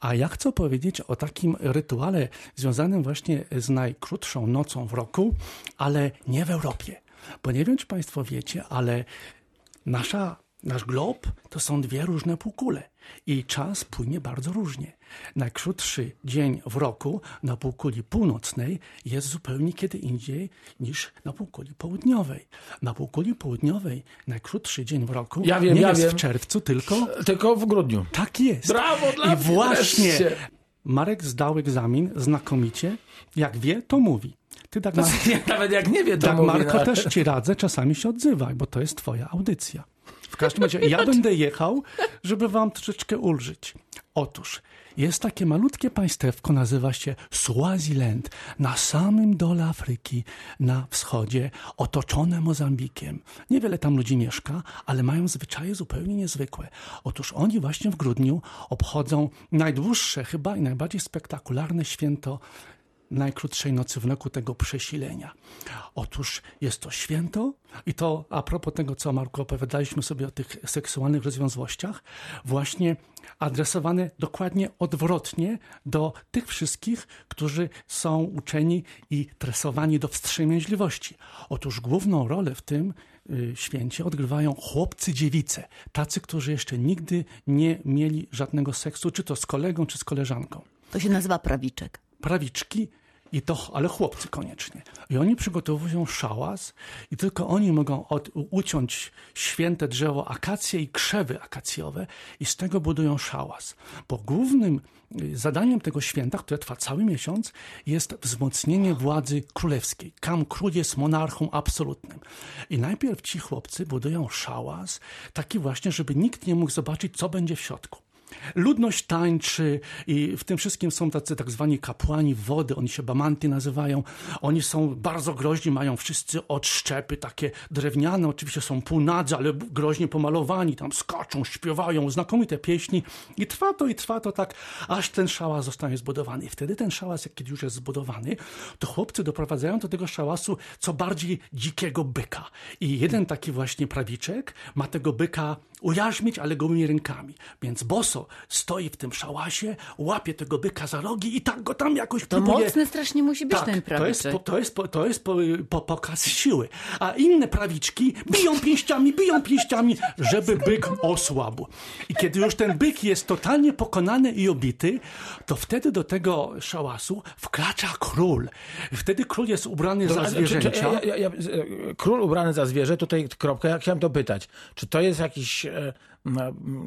A ja chcę powiedzieć o takim rytuale związanym właśnie z najkrótszą nocą w roku, ale nie w Europie. Bo nie wiem, czy Państwo wiecie, ale nasza Nasz glob to są dwie różne półkule i czas płynie bardzo różnie. Najkrótszy dzień w roku na półkuli północnej jest zupełnie kiedy indziej niż na półkuli południowej. Na półkuli południowej najkrótszy dzień w roku Ja wiem, nie ja jest wiem. w czerwcu, tylko Tylko w grudniu. tak jest. Brawo dla I właśnie wreszcie. Marek zdał egzamin znakomicie. Jak wie, to mówi. Ty tak Nawet jak nie wie, to tak, mówi, Marko, no, też ci radzę, czasami się odzywaj, bo to jest twoja audycja. W każdym razie ja będę jechał, żeby wam troszeczkę ulżyć. Otóż jest takie malutkie państewko, nazywa się Swaziland, na samym dole Afryki, na wschodzie, otoczone Mozambikiem. Niewiele tam ludzi mieszka, ale mają zwyczaje zupełnie niezwykłe. Otóż oni właśnie w grudniu obchodzą najdłuższe chyba i najbardziej spektakularne święto najkrótszej nocy w roku tego przesilenia. Otóż jest to święto i to a propos tego, co Marku opowiadaliśmy sobie o tych seksualnych rozwiązłościach, właśnie adresowane dokładnie odwrotnie do tych wszystkich, którzy są uczeni i tresowani do wstrzemięźliwości. Otóż główną rolę w tym y, święcie odgrywają chłopcy dziewice, tacy, którzy jeszcze nigdy nie mieli żadnego seksu, czy to z kolegą, czy z koleżanką To się nazywa prawiczek. prawiczki, i to, ale chłopcy koniecznie. I oni przygotowują szałas i tylko oni mogą od, uciąć święte drzewo akacje i krzewy akacjowe i z tego budują szałas. Bo głównym y, zadaniem tego święta, które trwa cały miesiąc, jest wzmocnienie władzy królewskiej. Kam król jest monarchą absolutnym. I najpierw ci chłopcy budują szałas, taki właśnie, żeby nikt nie mógł zobaczyć, co będzie w środku. Ludność tańczy i w tym wszystkim są tacy tak zwani kapłani wody, oni się bamanty nazywają. Oni są bardzo groźni, mają wszyscy odszczepy takie drewniane, oczywiście są półnadzy, ale groźnie pomalowani, tam skaczą, śpiewają znakomite pieśni i trwa to i trwa to tak, aż ten szałas zostanie zbudowany. I wtedy ten szałas, jak kiedy już jest zbudowany, to chłopcy doprowadzają do tego szałasu co bardziej dzikiego byka. I jeden taki właśnie prawiczek ma tego byka ujarzmić, ale gołymi rękami. Więc boso stoi w tym szałasie, łapie tego byka za rogi i tak go tam jakoś To próbuje... mocny strasznie musi być ten to jest, prawiczek. po, to jest, po, to jest po, po, pokaz siły. A inne prawiczki biją pięściami, biją pięściami, żeby byk osłabł. I kiedy już ten byk jest totalnie pokonany i obity, to wtedy do tego szałasu wkracza król. Wtedy król jest ubrany za Ale czy- czy- zwierzęcia. ja, ja, ja, król ubrany za zwierzę, tutaj kropka, ja chciałem to pytać. Czy to jest jakiś, e, m,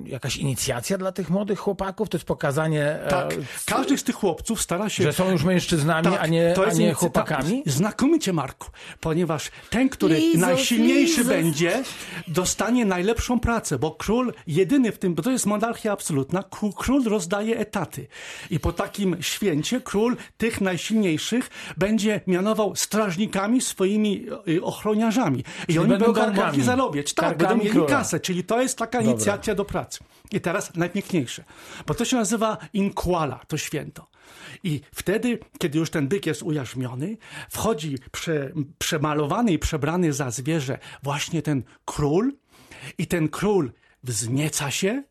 jakaś inicjacja dla tych młodych chłopaków? To jest pokazanie, e, Tak, każdy z tych chłopców stara się że są już mężczyznami, a nie, to a nie chłopakami? tak, Znakomicie, Marku, ponieważ ten, który Lizus, najsilniejszy Lizus. będzie, dostanie najlepszą pracę, bo król jedyny w tym, bo to jest monarchia absolutna, król, rozdaje etaty. I po takim święcie król tych najsilniejszych będzie mianował strażnikami swoimi y, ochroniarzami. I oni będą mogli zarobić. Tak, będą mieli króla. kasę, czyli to jest taka do pracy. I teraz najpiękniejsze, bo to się nazywa inkwala, to święto. I wtedy, kiedy już ten byk jest ujarzmiony, wchodzi prze, przemalowany i przebrany za zwierzę właśnie ten król i ten król wznieca się,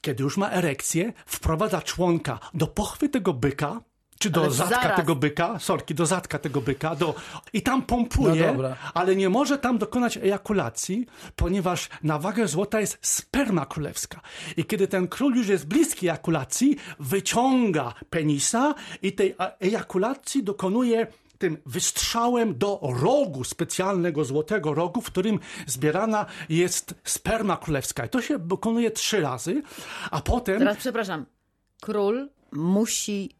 kiedy już ma erekcję, wprowadza członka do pochwy tego byka, czy do Ale zadka zaraz. tego byka, sorki, do zadka tego byka, do, i tam pompuje, No ale nie może tam dokonać ejakulacji, ponieważ na wagę złota jest sperma królewska. I kiedy ten król już jest bliski ejakulacji, wyciąga penisa i tej a- ejakulacji dokonuje tym wystrzałem do rogu, specjalnego złotego rogu, w którym zbierana jest sperma królewska. I to się dokonuje trzy razy, a potem Teraz przepraszam. Król musi.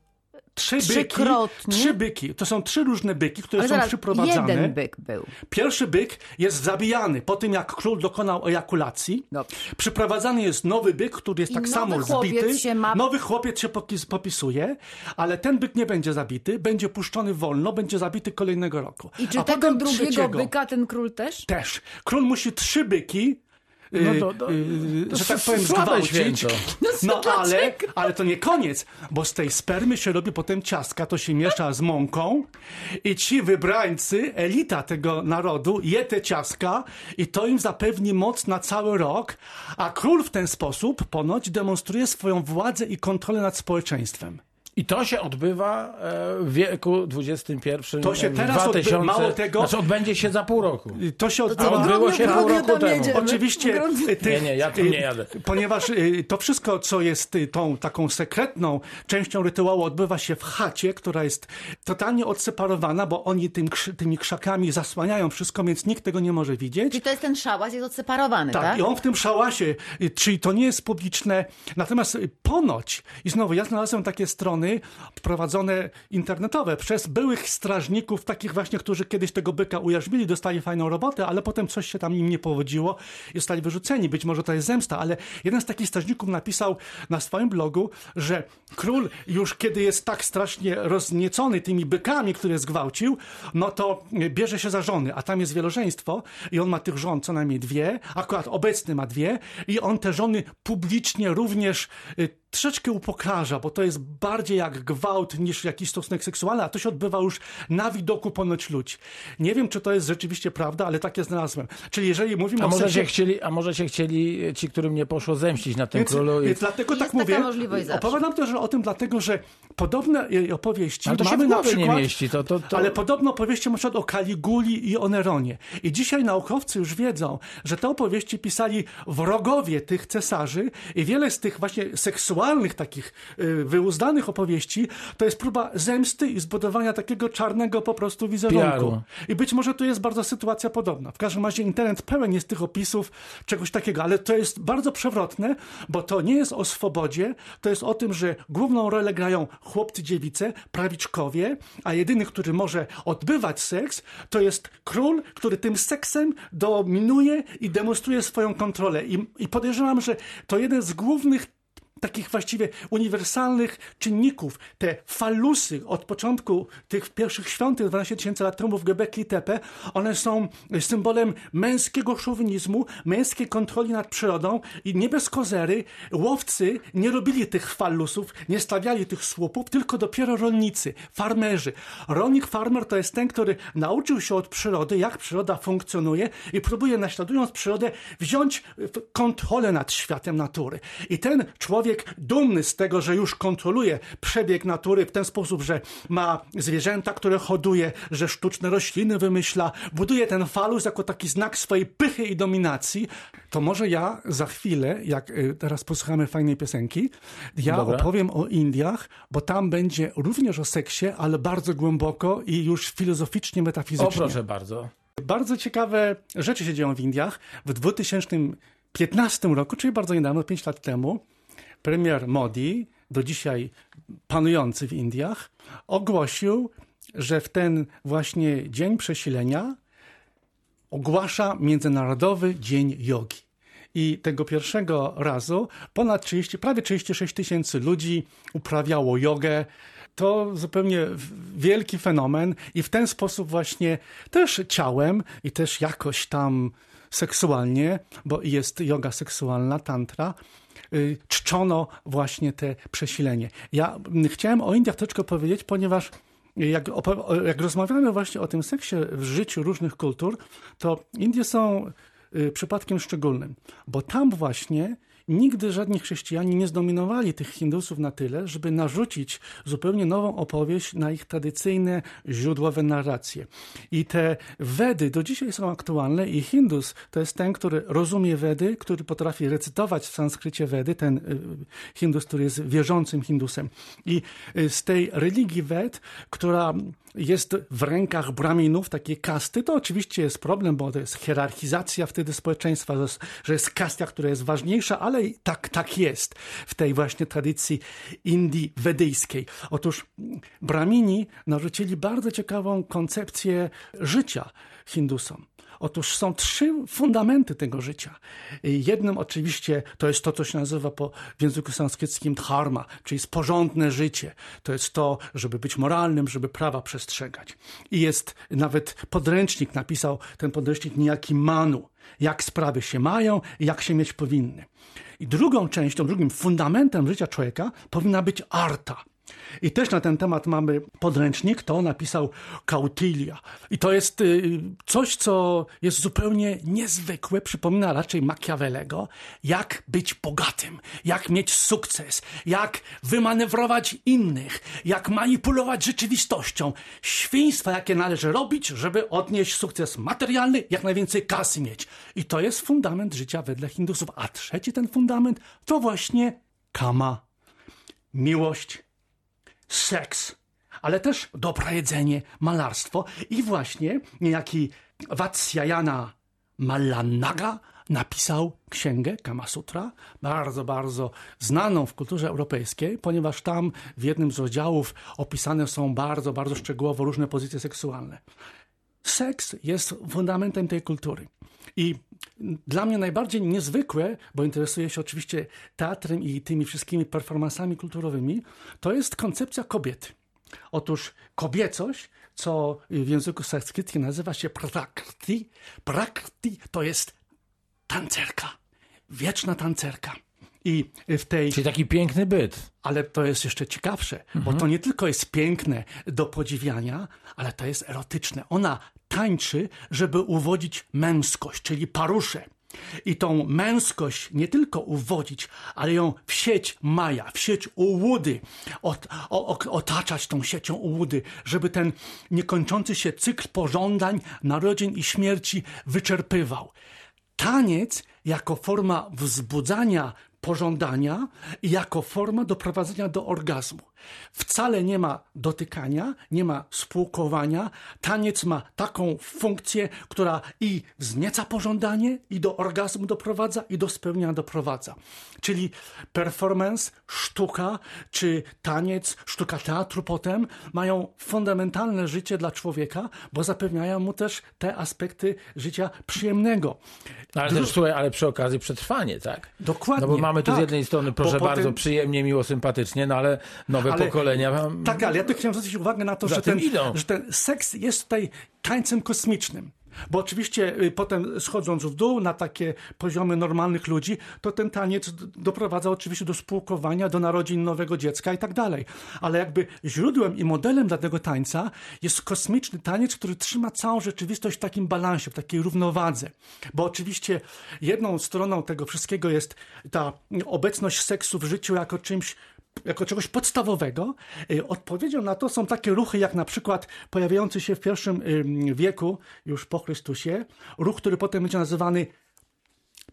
Trzy byki, trzy byki. To są trzy różne byki, które Ale są zaraz, przyprowadzane. jeden byk był. Pierwszy byk jest zabijany po tym, jak król dokonał ejakulacji. Dobrze. Przyprowadzany jest nowy byk, który jest I tak samo zbity. ma- Nowy chłopiec się popisuje, ale ten byk nie będzie zabity, będzie puszczony wolno, będzie zabity kolejnego roku. I czy A tego potem drugiego byka ten król też? Też. Król musi trzy byki No to- to- y, to że tak powiem, zgwałcić. święto. No ale, ale to nie koniec, bo z tej spermy się robi potem ciastka, to się miesza z mąką i ci wybrańcy, elita tego narodu, je te ciastka i to im zapewni moc na cały rok, a król w ten sposób ponoć demonstruje swoją władzę i kontrolę nad społeczeństwem. I to się odbywa e, w wieku XXI. To się w teraz odby- 2000, mało tego- Znaczy odbędzie się za pół roku. To się To odbywa... A odbyło się pół roku temu. jedziemy. Oczywiście. Y, tych- Nie, nie, ja tu y, nie jadę. Ponieważ y, to wszystko, co jest y, tą taką sekretną częścią rytuału, odbywa się w chacie, która jest totalnie odseparowana, bo oni tym, tymi krzakami zasłaniają wszystko, więc nikt tego nie może widzieć. Czyli to jest ten szałas, jest odseparowany, tak? Tak, i on w tym szałasie, y, czyli to nie jest publiczne. Natomiast y, ponoć, i znowu ja znalazłem takie strony prowadzone internetowe przez byłych strażników, takich właśnie, którzy kiedyś tego byka ujarzmili, dostali fajną robotę, ale potem coś się tam im nie powodziło i zostali wyrzuceni. Być może to jest zemsta, ale jeden z takich strażników napisał na swoim blogu, że król już kiedy jest tak strasznie rozniecony tymi bykami, które zgwałcił, no to bierze się za żony, a tam jest wielożeństwo i on ma tych żon co najmniej dwie, akurat obecny ma dwie i on te żony publicznie również y, troszeczkę upokarza, bo to jest bardziej jak gwałt niż jakiś stosunek seksualny, a to się odbywa już na widoku ponoć ludzi. Nie wiem, czy to jest rzeczywiście prawda, ale takie znalazłem. Czyli jeżeli mówimy A o może, seksie... się chcieli, a może się chcieli ci, którym nie poszło, zemścić na tym Więc, królu. I... więc dlatego Jest tak mówię. Opowiadam też o tym dlatego, że podobne e, opowieści Ale to mamy na przykład... nie mieści. To, to, to... Ale podobno opowieści na przykład o Kaliguli i o Neronie. I dzisiaj naukowcy już wiedzą, że te opowieści pisali wrogowie tych cesarzy i wiele z tych właśnie seksualnych takich y, wyuzdanych opowieści to jest próba zemsty i zbudowania takiego czarnego po prostu wizerunku. I być może tu jest bardzo sytuacja podobna. W każdym razie internet pełen jest tych opisów czegoś takiego, ale to jest bardzo przewrotne, bo to nie jest o swobodzie, to jest o tym, że główną rolę grają chłopcy, dziewice, prawiczkowie, a jedyny, który może odbywać seks, to jest król, który tym seksem dominuje i demonstruje swoją kontrolę. I, i podejrzewam, że to jeden z głównych takich właściwie uniwersalnych czynników. Te falusy od początku tych pierwszych świątyń 12 tysięcy lat temu w Göbekli Tepe, one są symbolem męskiego szowinizmu, męskiej kontroli nad przyrodą i nie bez kozery łowcy nie robili tych falusów, nie stawiali tych słupów, tylko dopiero rolnicy, farmerzy. Rolnik, farmer to jest ten, który nauczył się od przyrody, jak przyroda funkcjonuje i próbuje naśladując przyrodę wziąć kontrolę nad światem natury. I ten człowiek dumny z tego, że już kontroluje przebieg natury w ten sposób, że ma zwierzęta, które hoduje, że sztuczne rośliny wymyśla, buduje ten falus jako taki znak swojej pychy i dominacji, to może ja za chwilę, jak y, teraz posłuchamy fajnej piosenki, ja Dobra. opowiem o Indiach, bo tam będzie również o seksie, ale bardzo głęboko i już filozoficznie, O, metafizycznie. proszę bardzo. Bardzo ciekawe rzeczy się dzieją w Indiach. W 2015 roku, czyli bardzo niedawno, 5 lat temu, premier Modi, do dzisiaj panujący w Indiach, ogłosił, że w ten właśnie dzień przesilenia ogłasza Międzynarodowy Dzień Jogi. I tego pierwszego razu ponad 30, prawie 36 tysięcy ludzi uprawiało jogę. To zupełnie wielki fenomen i w ten sposób właśnie też ciałem i też jakoś tam seksualnie, bo jest yoga seksualna, tantra, czczono właśnie te przesilenie. Ja mm, chciałem o Indiach troszeczkę powiedzieć, ponieważ jak, jak rozmawiamy właśnie o tym seksie w życiu różnych kultur, to Indie są y, przypadkiem szczególnym, bo tam właśnie nigdy żadni chrześcijanie nie zdominowali tych Hindusów na tyle, żeby narzucić zupełnie nową opowieść na ich tradycyjne źródłowe narracje. I te Wedy do dzisiaj są aktualne i Hindus to jest ten, który rozumie Wedy, który potrafi recytować w sanskrycie Wedy, ten y, Hindus, który jest wierzącym Hindusem. I y, z tej religii Wed, która jest w rękach braminów, takiej kasty, to oczywiście jest problem, bo to jest hierarchizacja wtedy społeczeństwa, że jest, kastia, która jest ważniejsza, ale i tak, tak jest w tej właśnie tradycji Indii wedyjskiej. Otóż bramini narzucili bardzo ciekawą koncepcję życia Hindusom. Otóż są trzy fundamenty tego życia. Jednym oczywiście to jest to, co się nazywa po, w języku sanskryckim dharma, czyli porządne życie. To jest to, żeby być moralnym, żeby prawa przestrzegać. I jest nawet podręcznik, napisał ten podręcznik niejaki Manu, jak sprawy się mają i jak się mieć powinny. I drugą częścią, drugim fundamentem życia człowieka powinna być arta. I też na ten temat mamy podręcznik, to napisał Kautylia. I to jest y, coś, co jest zupełnie niezwykłe, przypomina raczej Machiavellego, jak być bogatym, jak mieć sukces, jak wymanewrować innych, jak manipulować rzeczywistością. Świństwa, jakie należy robić, żeby odnieść sukces materialny, jak najwięcej kasy mieć. I to jest fundament życia wedle Hindusów. A trzeci ten fundament to właśnie kama. Miłość, seks, ale też dobre jedzenie, malarstwo i właśnie niejaki Vatsyayana Malanaga napisał księgę Kama Sutra, bardzo, bardzo znaną w kulturze europejskiej, ponieważ tam w jednym z rozdziałów opisane są bardzo, bardzo szczegółowo różne pozycje seksualne. Seks jest fundamentem tej kultury. I dla mnie najbardziej niezwykłe, bo interesuję się oczywiście teatrem i tymi wszystkimi performansami kulturowymi, to jest koncepcja kobiety. Otóż kobiecość, co w języku sanskryckim nazywa się prakrti, prakrti to jest tancerka, wieczna tancerka. I w tej... Czyli taki piękny byt. Ale to jest jeszcze ciekawsze, mhm. bo to nie tylko jest piękne do podziwiania, ale to jest erotyczne. Ona tańczy, żeby uwodzić męskość, czyli paruszę. I tą męskość nie tylko uwodzić, ale ją w sieć maja, w sieć ułudy, ot, o, otaczać tą siecią ułudy, żeby ten niekończący się cykl pożądań, narodzin i śmierci wyczerpywał. Taniec jako forma wzbudzania pożądania jako forma doprowadzenia do orgazmu. Wcale nie ma dotykania, nie ma spółkowania. Taniec ma taką funkcję, która i wznieca pożądanie, i do orgazmu doprowadza, i do spełnienia doprowadza. Czyli performance, sztuka, czy taniec, sztuka teatru potem mają fundamentalne życie dla człowieka, bo zapewniają mu też te aspekty życia przyjemnego. Ale też, słuchaj, ale przy okazji przetrwanie, tak? Dokładnie. No bo mamy tu tak. z jednej strony, proszę bardzo, potem... przyjemnie, miło, sympatycznie, no ale nowe ale, pokolenia. Tak, ale ja tu chciałem zwrócić uwagę na to, że ten, że ten seks jest tutaj tańcem kosmicznym. Bo oczywiście y, potem schodząc w dół na takie poziomy normalnych ludzi, to ten taniec doprowadza oczywiście do spółkowania, do narodzin nowego dziecka i tak dalej. Ale jakby źródłem i modelem dla tego tańca jest kosmiczny taniec, który trzyma całą rzeczywistość w takim balansie, w takiej równowadze. Bo oczywiście jedną stroną tego wszystkiego jest ta obecność seksu w życiu jako czymś jako czegoś podstawowego. Y, odpowiedzią na to są takie ruchy, jak na przykład pojawiający się w pierwszym wieku, już po Chrystusie, ruch, który potem będzie nazywany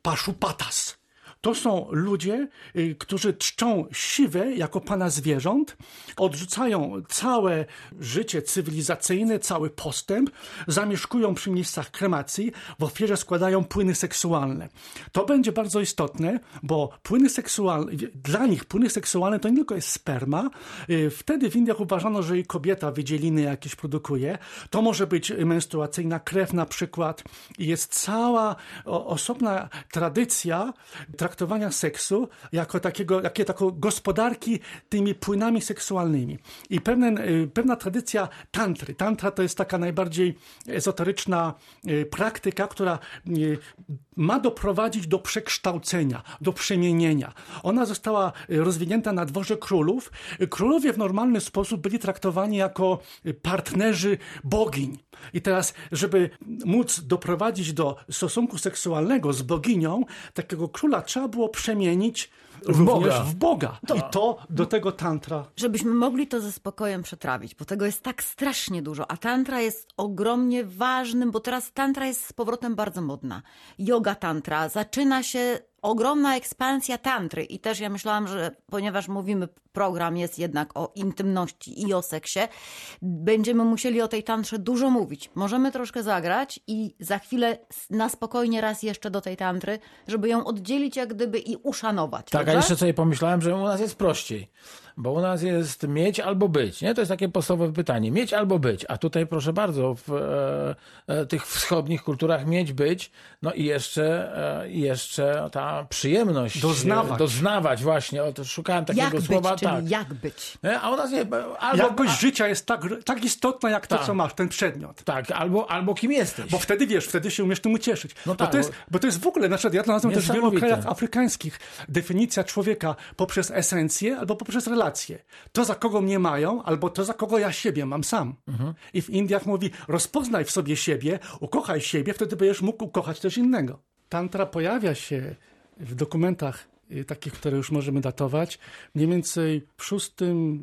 paszupatas to są ludzie, y, którzy czczą siwę jako pana zwierząt, odrzucają całe życie cywilizacyjne, cały postęp, zamieszkują przy miejscach kremacji, w ofierze składają płyny seksualne. To będzie bardzo istotne, bo płyny seksualne, dla nich płyny seksualne to nie tylko jest sperma. Y, wtedy w Indiach uważano, że i kobieta wydzieliny jakieś produkuje. To może być menstruacyjna krew na przykład. Jest cała osobna tradycja traktowania traktowania seksu jako takiego, jakie taką gospodarki tymi płynami seksualnymi. I pewne, y, pewna tradycja tantry. Tantra to jest taka najbardziej ezoteryczna y, praktyka, która y, ma doprowadzić do przekształcenia, do przemienienia. Ona została rozwinięta na dworze królów. Królowie w normalny sposób byli traktowani jako partnerzy bogiń. I teraz, żeby móc doprowadzić do stosunku seksualnego z boginią, takiego króla trzeba było przemienić w Boga. w Boga. To, I to do tego tantra. Żebyśmy mogli to ze spokojem przetrawić, bo tego jest tak strasznie dużo, a tantra jest ogromnie ważnym, bo teraz tantra jest z powrotem bardzo modna. Yoga tantra zaczyna się ogromna ekspansja tantry i też ja myślałam, że ponieważ mówimy, program jest jednak o intymności i o seksie, będziemy musieli o tej tantrze dużo mówić. Możemy troszkę zagrać i za chwilę na spokojnie raz jeszcze do tej tantry, żeby ją oddzielić jak gdyby i uszanować. Tak, dobrze? a jeszcze sobie pomyślałem, że u nas jest prościej Bo u nas jest mieć albo być, nie? To jest takie podstawowe pytanie. Mieć albo być. A tutaj proszę bardzo, w e, e, tych wschodnich kulturach mieć, być, no i jeszcze, e, jeszcze ta przyjemność. Doznawać. e, Doznawać właśnie. O, to szukałem takiego Jak być, słowa. czyli tak. jak być. Nie? A u nas nie, albo, Jakość życia jest tak, tak istotna, jak to, Tak. co masz, ten przedmiot. tak, albo, albo kim jesteś. Bo wtedy wiesz, wtedy się umiesz tym ucieszyć. No bo, tak, to jest, bo- bo to jest w ogóle, na przykład ja to nazywam też w wielu krajach afrykańskich, definicja człowieka poprzez esencję albo poprzez relacje. To, za kogo mnie mają, albo to, za kogo ja siebie mam sam. Mhm. I w Indiach mówi, rozpoznaj w sobie siebie, ukochaj siebie, wtedy będziesz mógł ukochać też innego. Tantra pojawia się w dokumentach y, takich, które już możemy datować, mniej więcej w VI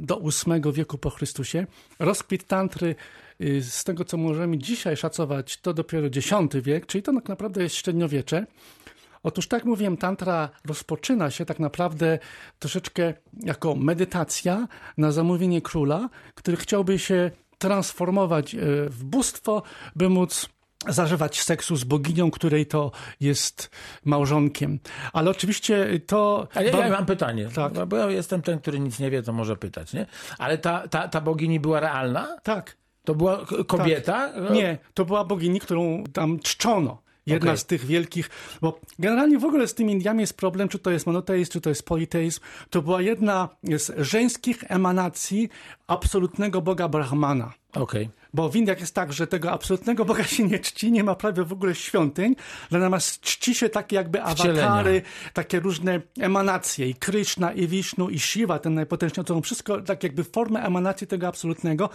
do VIII wieku po Chrystusie. Rozkwit tantry y, z tego, co możemy dzisiaj szacować, to dopiero X wiek, czyli to tak naprawdę jest średniowiecze. Otóż, tak jak mówiłem, tantra rozpoczyna się tak naprawdę troszeczkę jako medytacja na zamówienie króla, który chciałby się transformować e, w bóstwo, by móc zażywać seksu z boginią, której to jest małżonkiem. Ale oczywiście to... Ale ja, ja mam pytanie, Tak. bo ja jestem ten, który nic nie wie, to może pytać, nie? Ale ta, ta, ta bogini była realna? Tak. To była kobieta? Nie, to była bogini, którą tam czczono. Jedna Okej. z tych wielkich, bo generalnie w ogóle z tymi Indiami jest problem, czy to jest monoteizm, czy to jest politeizm. To była jedna z żeńskich emanacji absolutnego Boga Brahmana. Okej. Bo w Indiach jest tak, że tego absolutnego Boga się nie czci, nie ma prawie w ogóle świątyń, ale natomiast czci się takie jakby awatary, takie różne emanacje. I Krishna, i Vishnu, i Shiva, ten najpotężniejszy, to wszystko tak jakby formy emanacji tego absolutnego.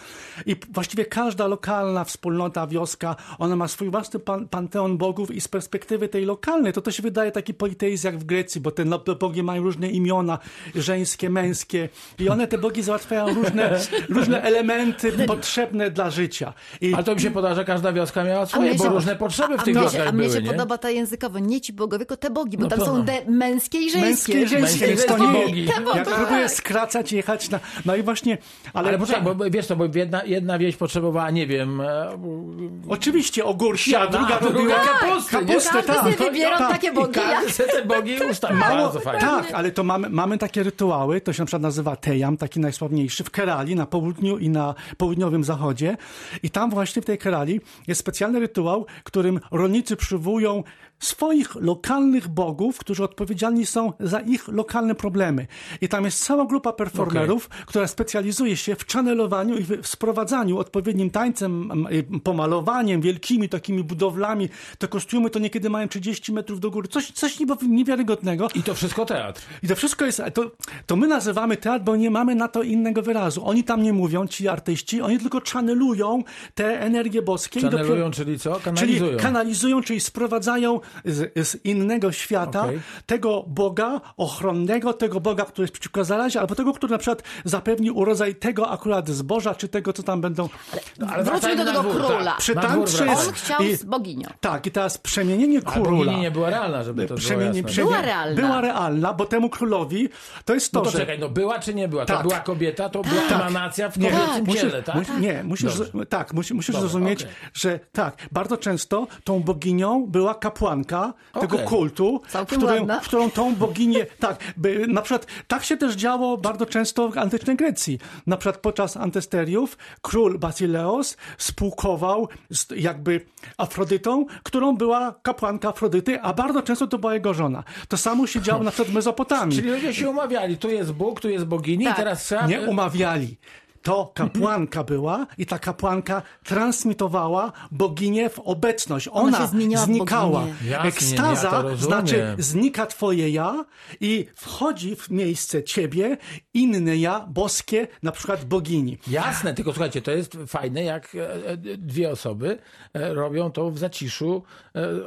I właściwie każda lokalna wspólnota, wioska, ona ma swój własny pan, panteon bogów i z perspektywy tej lokalnej, to to się wydaje taki politeizm jak w Grecji, bo te no- bogi mają różne imiona, żeńskie, męskie i one, te bogi załatwiają różne, różne elementy potrzebne dla życia. I Ale to mi się podoba, że każda wioska miała swoje, bo się- różne potrzeby w a tych mnie się, wioskach A mnie były, się nie? podoba ta językowa, nie ci bogowie, tylko te bogi, bo No tam to są de, męskie i żeńskie. Męskie i żeńskie, Męskie więc i to nie bogi. Bogi, Ja tak. próbuję skracać, jechać na... No i właśnie... Ale, Ale poczekaj, bo bo wiesz to, bo jedna, jedna wieś potrzebowała, nie wiem, e, Oczywiście ogórki, a druga a druga robiła kapustę, kapustę, Każdy tak. sobie wybierał tak. takie I bogi. jak- każdy sobie te bogi ustawił. Bardzo fajnie. tak, ale to mamy, mamy takie rytuały, to się na przykład nazywa Tejam, taki najsławniejszy, w Kerali, na południu i na południowym zachodzie. I tam właśnie w tej Kerali jest specjalny rytuał, którym rolnicy przywołują swoich lokalnych bogów, którzy odpowiedzialni są za ich lokalne problemy. I tam jest cała grupa performerów, która specjalizuje się w channelowaniu i w sprowadzaniu odpowiednim tańcem, pomalowaniem, wielkimi takimi budowlami. Te kostiumy to niekiedy mają 30 metrów do góry. Coś, coś niewiarygodnego. I to wszystko teatr. I to wszystko jest, to, to my nazywamy teatr, bo nie mamy na to innego wyrazu. Oni tam nie mówią, ci artyści, oni tylko channelują te energie boskie. Channelują, dopiero- czyli co? Czyli Kanalizują. kanalizują, czyli sprowadzają z, z innego świata Okej. tego Boga ochronnego, tego Boga, który jest przeciwko zarazie, albo tego, który na przykład zapewni urodzaj tego akurat zboża, czy tego, co tam będą. No, ale Wróćmy do tego dwór, króla. tak. Przy tantrze wracajmy. On jest- chciał I- z boginią. Tak, i teraz przemienienie A króla. bogini nie była realna, żeby to było jasne. przemienienie, Była realna. Była realna, bo temu królowi to jest to, No to że... czekaj, no była czy nie była? To Tak. była kobieta, to była emanacja w Nie, kobiecym musisz, ciele, tak? nie, musisz, Dobrze. tak, musi, musisz Dobra, zrozumieć, okej. że tak, bardzo często tą boginią była kapłanka tego Okej. kultu, w, którym, w którą tą boginię, tak, by, na przykład tak się też działo bardzo często w antycznej Grecji. Na przykład podczas antesteriów król Basileos spółkował z jakby Afrodytą, którą była kapłanka Afrodyty, a bardzo często to była jego żona. To samo się działo na przykład w Mezopotamii. Czyli ludzie się umawiali, tu jest Bóg, tu jest bogini Tak. i teraz trzeba... Nie umawiali. To kapłanka była i ta kapłanka transmitowała boginię w obecność. Ona, w znikała. Jasnie, Ekstaza ja znaczy znika twoje ja i wchodzi w miejsce ciebie inne ja, boskie, na przykład bogini. Jasne, tylko słuchajcie, to jest fajne, jak e, e, dwie osoby e, robią to w zaciszu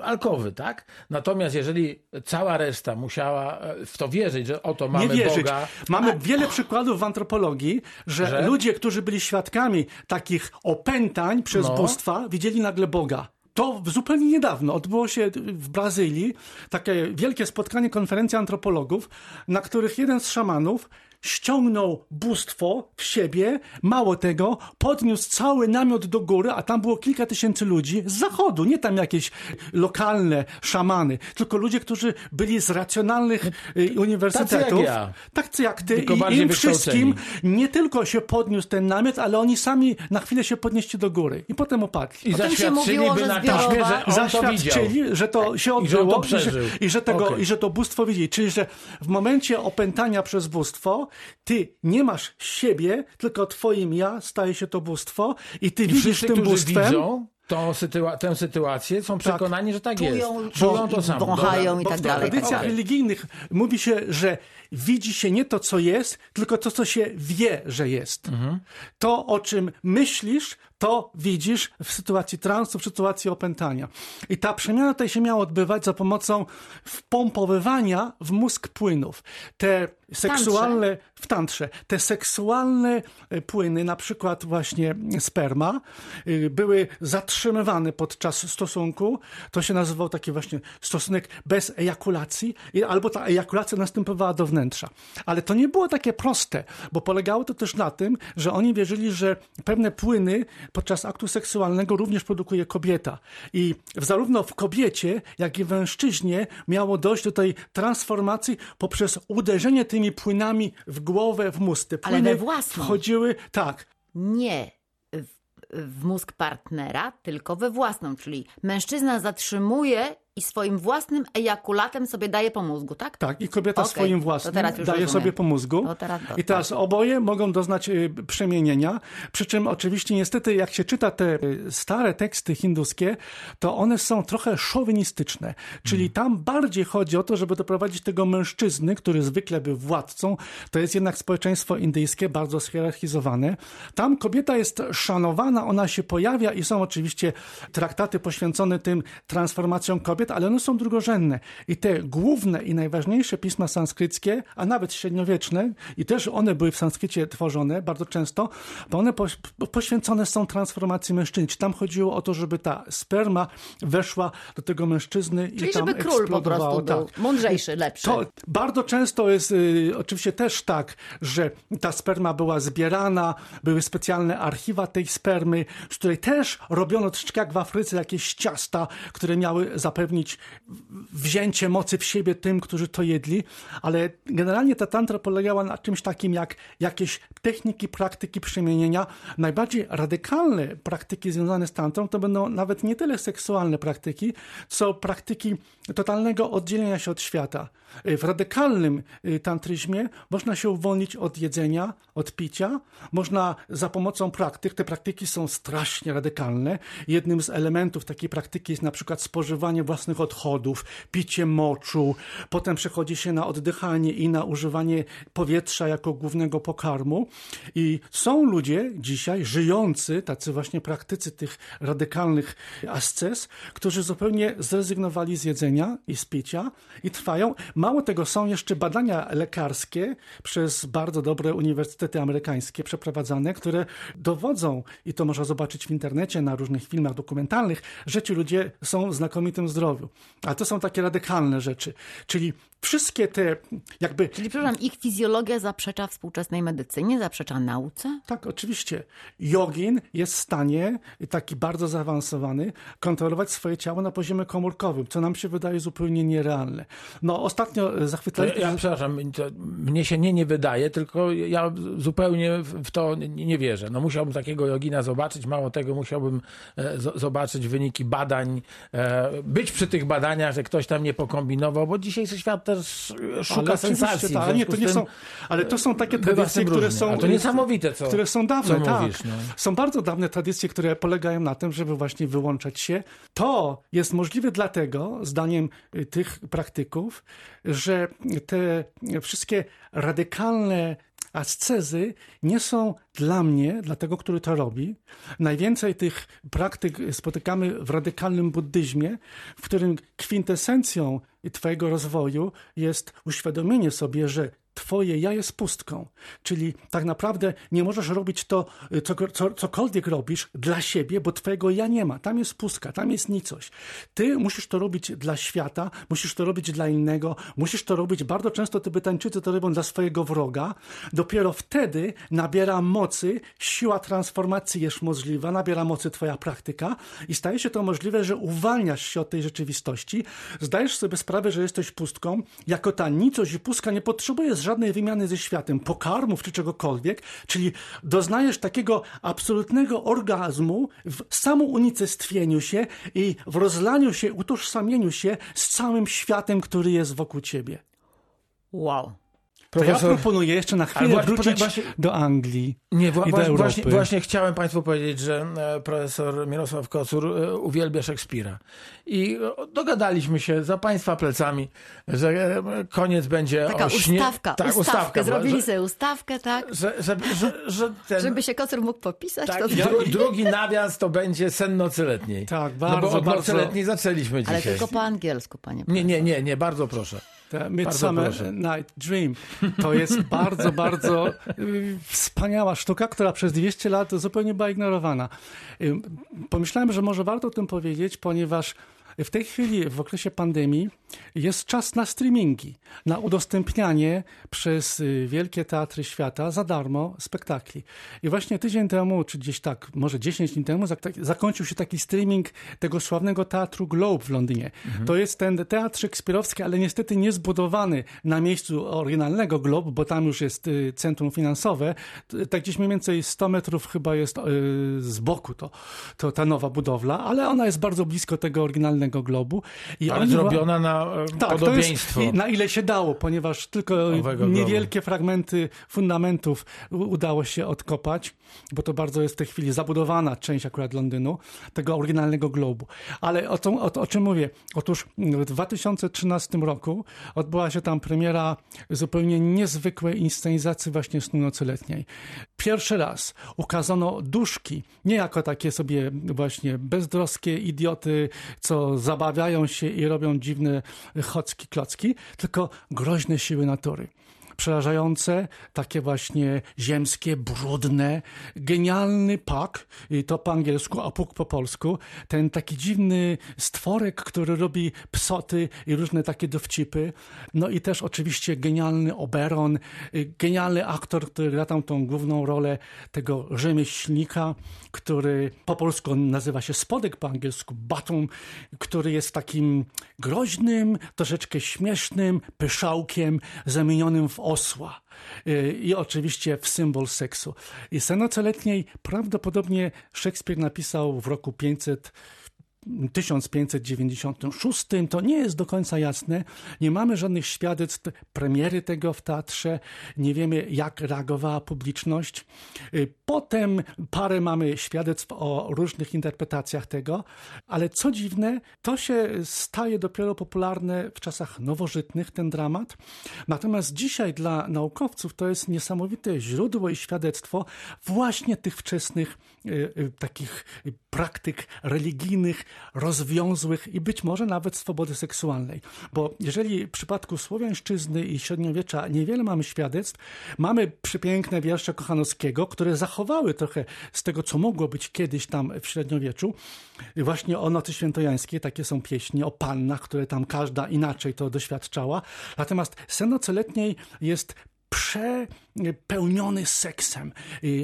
alkowy, tak? Natomiast jeżeli cała reszta musiała w to wierzyć, że oto mamy nie wierzyć. Boga, Mamy wiele przykładów w antropologii, że, Że? ludzie, którzy byli świadkami takich opętań przez No. bóstwa, widzieli nagle Boga. To zupełnie niedawno odbyło się w Brazylii takie wielkie spotkanie, konferencja antropologów, na których jeden z szamanów ściągnął bóstwo w siebie, mało tego, podniósł cały namiot do góry, a tam było kilka tysięcy ludzi z zachodu, nie tam jakieś lokalne szamany, tylko ludzie, którzy byli z racjonalnych y, uniwersytetów. Tacy jak ja. Tacy jak ty. Tylko I im wszystkim nie tylko się podniósł ten namiot, ale oni sami na chwilę się podnieśli do góry i potem opadli. I mówiło, że na taśmie, że on to. Zaświadczyli, że to się I że odbyło to przeżył. i, że tego, Okej. i że to bóstwo widzi. Czyli, że w momencie opętania przez bóstwo, ty nie masz siebie, tylko twoim ja staje się to bóstwo i ty I widzisz wszyscy, tym bóstwem. widzą tą sytua- tę sytuację, są przekonani, że tak Czują, jest. czują to samo. wąchają Dobra. i tak w dalej. tradycjach Okej. religijnych mówi się, że widzi się nie to, co jest, tylko to, co się wie, że jest. Mhm. To, o czym myślisz, to widzisz w sytuacji transu, w sytuacji opętania. I ta przemiana tutaj się miała odbywać za pomocą wpompowywania w mózg płynów. Te seksualne, w tantrze, te seksualne e, płyny, na przykład właśnie sperma, y, były zatrzymywane podczas stosunku. To się nazywał taki właśnie stosunek bez ejakulacji, albo ta ejakulacja następowała do wnętrza. Ale to nie było takie proste, bo polegało to też na tym, że oni wierzyli, że pewne płyny podczas aktu seksualnego również produkuje kobieta. I zarówno w kobiecie, jak i w mężczyźnie miało dojść do tej transformacji poprzez uderzenie tymi płynami w głowę, w mózg. Te Ale płyny we własną. wchodziły, tak, Nie w, w mózg partnera, tylko we własną. Czyli mężczyzna zatrzymuje i swoim własnym ejakulatem sobie daje po mózgu, tak? Tak, i kobieta Okej, swoim to własnym daje rozumiem. sobie po mózgu. To teraz do- I teraz oboje mogą doznać y, przemienienia. Przy czym oczywiście niestety jak się czyta te y, stare teksty hinduskie, to one są trochę szowinistyczne. Czyli Hmm. tam bardziej chodzi o to, żeby doprowadzić tego mężczyzny, który zwykle był władcą. To jest jednak społeczeństwo indyjskie, bardzo schierarchizowane. Tam kobieta jest szanowana, ona się pojawia i są oczywiście traktaty poświęcone tym transformacjom kobiet, ale one są drugorzędne. I te główne i najważniejsze pisma sanskryckie, a nawet średniowieczne, i też one były w sanskrycie tworzone bardzo często, bo one poś- poświęcone są transformacji mężczyzn. Czy Tam chodziło o to, żeby ta sperma weszła do tego mężczyzny i Czyli tam żeby król po prostu był Tak. mądrzejszy, lepszy. To bardzo często jest y, oczywiście też tak, że ta sperma była zbierana, były specjalne archiwa tej spermy, z której też robiono troszeczkę jak w Afryce jakieś ciasta, które miały zapewnić wzięcie mocy w siebie tym, którzy to jedli, ale generalnie ta tantra polegała na czymś takim jak jakieś techniki, praktyki przemienienia. Najbardziej radykalne praktyki związane z tantrą to będą nawet nie tyle seksualne praktyki, co praktyki totalnego oddzielenia się od świata. W radykalnym y, tantryzmie można się uwolnić od jedzenia, od picia. Można za pomocą praktyk, te praktyki są strasznie radykalne. Jednym z elementów takiej praktyki jest na przykład spożywanie własnych odchodów, picie moczu. Potem przechodzi się na oddychanie i na używanie powietrza jako głównego pokarmu. I są ludzie dzisiaj żyjący, tacy właśnie praktycy tych radykalnych ascez, którzy zupełnie zrezygnowali z jedzenia i z picia i trwają. Mało tego, są jeszcze badania lekarskie przez bardzo dobre uniwersytety amerykańskie przeprowadzane, które dowodzą, i to można zobaczyć w internecie, na różnych filmach dokumentalnych, że ci ludzie są w znakomitym zdrowiu. A to są takie radykalne rzeczy. Czyli wszystkie te jakby Czyli, przepraszam, ich fizjologia zaprzecza współczesnej medycynie, zaprzecza nauce? Tak, oczywiście. Jogin jest w stanie, taki bardzo zaawansowany, kontrolować swoje ciało na poziomie komórkowym, co nam się wydaje zupełnie nierealne. No, ostatnio zachwycali... ja, ja przepraszam, to mnie się nie nie wydaje, tylko ja zupełnie w to nie, nie wierzę. No musiałbym takiego jogina zobaczyć, mało tego musiałbym e, zo- zobaczyć wyniki badań, e, być przy tych badaniach, że ktoś tam nie pokombinował, bo dzisiejszy świat też szuka Ale sensacji. ale nie, to nie tym, są, ale to są takie tradycje, które różnie. są... A to niesamowite, co- Które są dawne, co tak. mówisz, no. Są bardzo dawne tradycje, które polegają na tym, żeby właśnie wyłączać się. To jest możliwe dlatego, zdaniem y, tych praktyków, że te wszystkie radykalne ascezy nie są dla mnie, dla tego, który to robi. Najwięcej tych praktyk spotykamy w radykalnym buddyzmie, w którym kwintesencją Twojego rozwoju jest uświadomienie sobie, że twoje ja jest pustką. Czyli tak naprawdę nie możesz robić to, co, co, cokolwiek robisz dla siebie, bo twojego ja nie ma. Tam jest pustka, tam jest nicość. Ty musisz to robić dla świata, musisz to robić dla innego, musisz to robić, bardzo często Tybetańczycy to robią dla swojego wroga. Dopiero wtedy nabiera mocy, siła transformacji jest możliwa, nabiera mocy twoja praktyka i staje się to możliwe, że uwalniasz się od tej rzeczywistości, zdajesz sobie sprawę, że jesteś pustką, jako ta nicość i pustka nie potrzebuje żadnej wymiany ze światem, pokarmów czy czegokolwiek, czyli doznajesz takiego absolutnego orgazmu w samounicestwieniu się i w rozlaniu się, utożsamieniu się z całym światem, który jest wokół ciebie. Wow. To ja proponuję jeszcze na chwilę właśnie, wrócić właśnie, do Anglii nie, wła, i do Europy. Właśnie, właśnie chciałem Państwu powiedzieć, że e, profesor Mirosław Kocur e, uwielbia Szekspira. I dogadaliśmy się za Państwa plecami, że e, koniec będzie Taka o śnie... ustawka, tak, ustawkę. ustawka Zrobili że, sobie ustawkę, tak? Że, że, że ten... Żeby się Kocur mógł popisać. Tak, to dru, drugi nawias to będzie sen nocy letniej. Tak, bardzo, no bo od bardzo. nocy letniej zaczęliśmy dzisiaj. Ale tylko po angielsku, panie Nie, nie, nie, nie, bardzo proszę. Midsummer Night Dream. To jest bardzo, bardzo y, wspaniała sztuka, która przez 200 lat zupełnie była ignorowana. Y, pomyślałem, że może warto o tym powiedzieć, ponieważ w tej chwili, w okresie pandemii, jest czas na streamingi, na udostępnianie przez y, wielkie teatry świata za darmo spektakli. I właśnie tydzień temu, czy gdzieś tak, może 10 dni temu, zakończył się taki streaming tego sławnego teatru Globe w Londynie. Mhm. To jest ten teatr szekspirowski, ale niestety nie zbudowany na miejscu oryginalnego Globe, bo tam już jest y, centrum finansowe. Tak gdzieś mniej więcej 100 metrów chyba jest y, z boku to, to ta nowa budowla, ale ona jest bardzo blisko tego oryginalnego Globu. I ale zrobiona na tak, podobieństwo. na ile się dało, ponieważ tylko niewielkie fragmenty fundamentów udało się odkopać, bo to bardzo jest w tej chwili zabudowana część akurat Londynu, tego oryginalnego globu. Ale o, to, o, o czym mówię? Otóż w 2013 roku odbyła się tam premiera zupełnie niezwykłej inscenizacji właśnie Snu Nocy Letniej. Pierwszy raz ukazano duszki, nie jako takie sobie właśnie bezdroskie idioty, co zabawiają się i robią dziwne chocki, klocki, tylko groźne siły natury przerażające, takie właśnie ziemskie, brudne, genialny pak, i to po angielsku, a puk po polsku, ten taki dziwny stworek, który robi psoty i różne takie dowcipy, no i też oczywiście genialny Oberon, genialny aktor, który gra tam tą główną rolę tego rzemieślnika, który po polsku nazywa się Spodek, po angielsku Batum, który jest takim groźnym, troszeczkę śmiesznym pyszałkiem zamienionym w osła. Y, I oczywiście w symbol seksu. I Scenoce letniej prawdopodobnie Szekspir napisał w roku 500 1596, to nie jest do końca jasne. Nie mamy żadnych świadectw premiery tego w teatrze, nie wiemy jak reagowała publiczność. Y, potem parę mamy świadectw o różnych interpretacjach tego, ale co dziwne, to się staje dopiero popularne w czasach nowożytnych, ten dramat. Natomiast dzisiaj dla naukowców to jest niesamowite źródło i świadectwo właśnie tych wczesnych y, y, takich praktyk religijnych, rozwiązłych i być może nawet swobody seksualnej. Bo jeżeli w przypadku słowiańszczyzny i średniowiecza niewiele mamy świadectw, mamy przepiękne wiersze Kochanowskiego, które zachowały trochę z tego, co mogło być kiedyś tam w średniowieczu. Właśnie o nocy świętojańskiej, takie są pieśni o pannach, które tam każda inaczej to doświadczała. Natomiast sen letniej jest przepełniony seksem.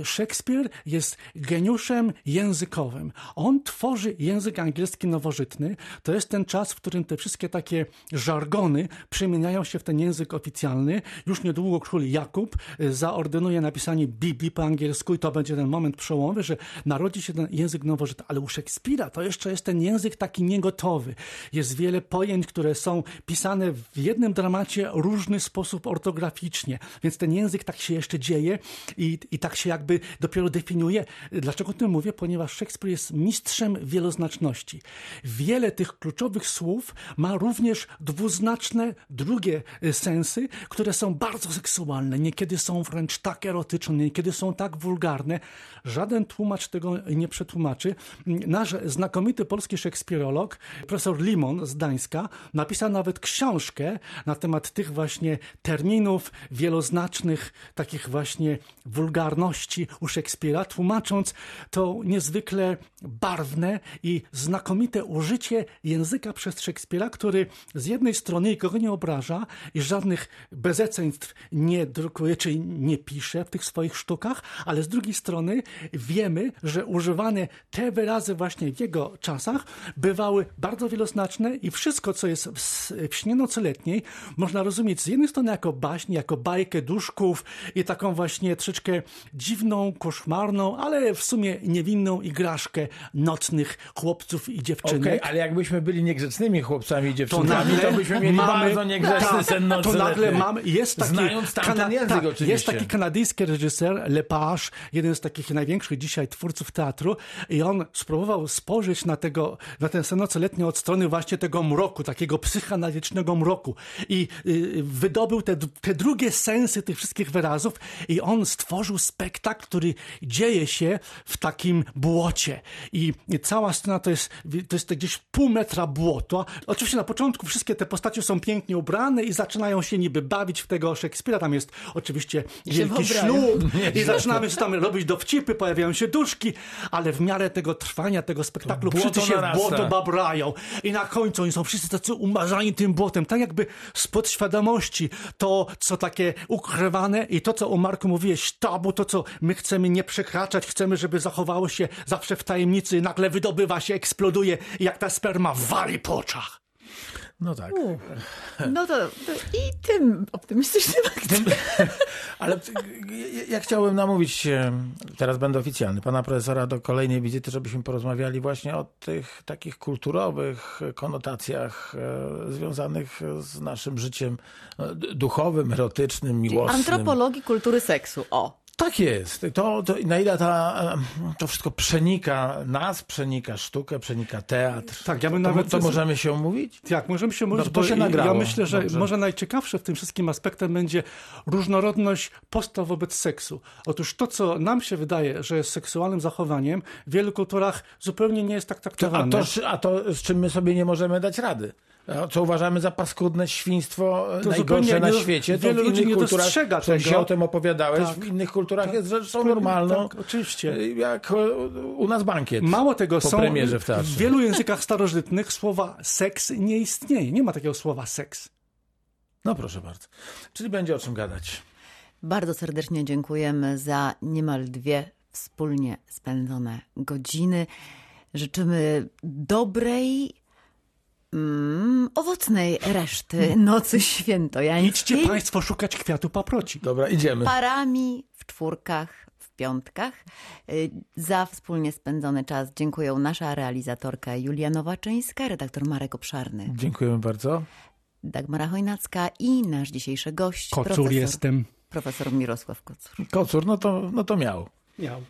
Szekspir jest geniuszem językowym. On tworzy język angielski nowożytny. To jest ten czas, w którym te wszystkie takie żargony przemieniają się w ten język oficjalny. Już niedługo król Jakub zaordynuje napisanie Biblii po angielsku i to będzie ten moment przełomowy, że narodzi się ten język nowożytny. Ale u Szekspira to jeszcze jest ten język taki niegotowy. Jest wiele pojęć, które są pisane w jednym dramacie różny sposób ortograficznie więc ten język tak się jeszcze dzieje i, i tak się jakby dopiero definiuje. Dlaczego o tym mówię? Ponieważ Szekspir jest mistrzem wieloznaczności. Wiele tych kluczowych słów ma również dwuznaczne drugie e, sensy, które są bardzo seksualne. Niekiedy są wręcz tak erotyczne, niekiedy są tak wulgarne. Żaden tłumacz tego nie przetłumaczy. Nasz znakomity polski szekspirolog, profesor Limon z Gdańska, napisał nawet książkę na temat tych właśnie terminów wieloznacznych, takich właśnie wulgarności u Szekspira, tłumacząc to niezwykle barwne i znakomite użycie języka przez Szekspira, który z jednej strony nikogo nie obraża i żadnych bezeceństw nie drukuje czy nie pisze w tych swoich sztukach, ale z drugiej strony wiemy, że używane te wyrazy właśnie w jego czasach bywały bardzo wieloznaczne i wszystko, co jest w, w śnie nocoletniej, można rozumieć z jednej strony jako baśń, jako bajkę duszków i taką właśnie troszeczkę dziwną, koszmarną, ale w sumie niewinną igraszkę nocnych chłopców i dziewczynek. Okej, ale jakbyśmy byli niegrzecznymi chłopcami i dziewczynkami, to, byśmy mieli mamy- bardzo niegrzeczny tak, sen To nagle nocny. mamy, jest taki, Znając tamten język tak, oczywiście. Jest taki kanadyjski reżyser Lepage, jeden z takich największych dzisiaj twórców teatru i on spróbował spojrzeć na, tego, na ten sen nocoletni od strony właśnie tego mroku, takiego psychoanalitycznego mroku i y, wydobył te, te drugie sensy tych wszystkich wyrazów i on stworzył spektakl, który dzieje się w takim błocie. I cała scena to jest, to jest gdzieś pół metra błota. Oczywiście na początku wszystkie te postacie są pięknie ubrane i zaczynają się niby bawić w tego Szekspira. Tam jest oczywiście wielki ślub i zaczynamy się tam robić dowcipy, pojawiają się duszki, ale w miarę tego trwania, tego spektaklu błoto wszyscy się w błoto babrają i na końcu oni są wszyscy tacy umazani tym błotem, tak jakby z podświadomości to, co takie ukrywane i to, co o Marku mówiłeś, tabu, to, co my chcemy nie przekraczać, chcemy, żeby zachowało się zawsze w tajemnicy, nagle wydobywa się, eksploduje jak ta sperma wali po oczach. No tak. No to, to i tym optymistycznym akcentem. Ale t- ja- ja chciałbym namówić, teraz będę oficjalny, pana profesora do kolejnej wizyty, żebyśmy porozmawiali właśnie o tych takich kulturowych konotacjach e, związanych z naszym życiem e, duchowym, erotycznym, miłosnym. Antropologii kultury seksu. O. Tak jest. To, to na ile ta, to wszystko przenika nas, przenika sztukę, przenika teatr. Tak, ja bym to, nawet- to możemy się umówić? Jak możemy się mówić, No, to bo się ja nagrało. myślę, że Dobrze. może najciekawsze w tym wszystkim aspektem będzie różnorodność postaw wobec seksu. Otóż to, co nam się wydaje, że jest seksualnym zachowaniem, w wielu kulturach zupełnie nie jest tak A traktowane. to, a to, z czym my sobie nie możemy dać rady? Co uważamy za paskudne świństwo e, To najgorsze na świecie, to wielu w ludzi innych nie kulturach, tego. się o tym opowiadałeś, Tak. w innych kulturach jest rzeczą normalną, Tak, oczywiście. jak e, u nas bankiet Mało tego, po są premierze w teatrze. w wielu językach starożytnych słowa seks nie istnieje. Nie ma takiego słowa seks. No proszę bardzo. Czyli będzie o czym gadać. Bardzo serdecznie dziękujemy za niemal dwie wspólnie spędzone godziny. Życzymy dobrej, mm, owocnej reszty nocy świętojańskiej. Idźcie Państwo szukać kwiatu paproci. Dobra, idziemy. Parami w czwórkach, w piątkach. Y, Za wspólnie spędzony czas dziękuję nasza realizatorka Julia Nowaczyńska, redaktor Marek Obszarny, Dziękujemy bardzo. Dagmara Chojnacka i nasz dzisiejszy gość, Kocur profesor, jestem. profesor Mirosław Kocur. Kocur, no to, no to miał. Miał.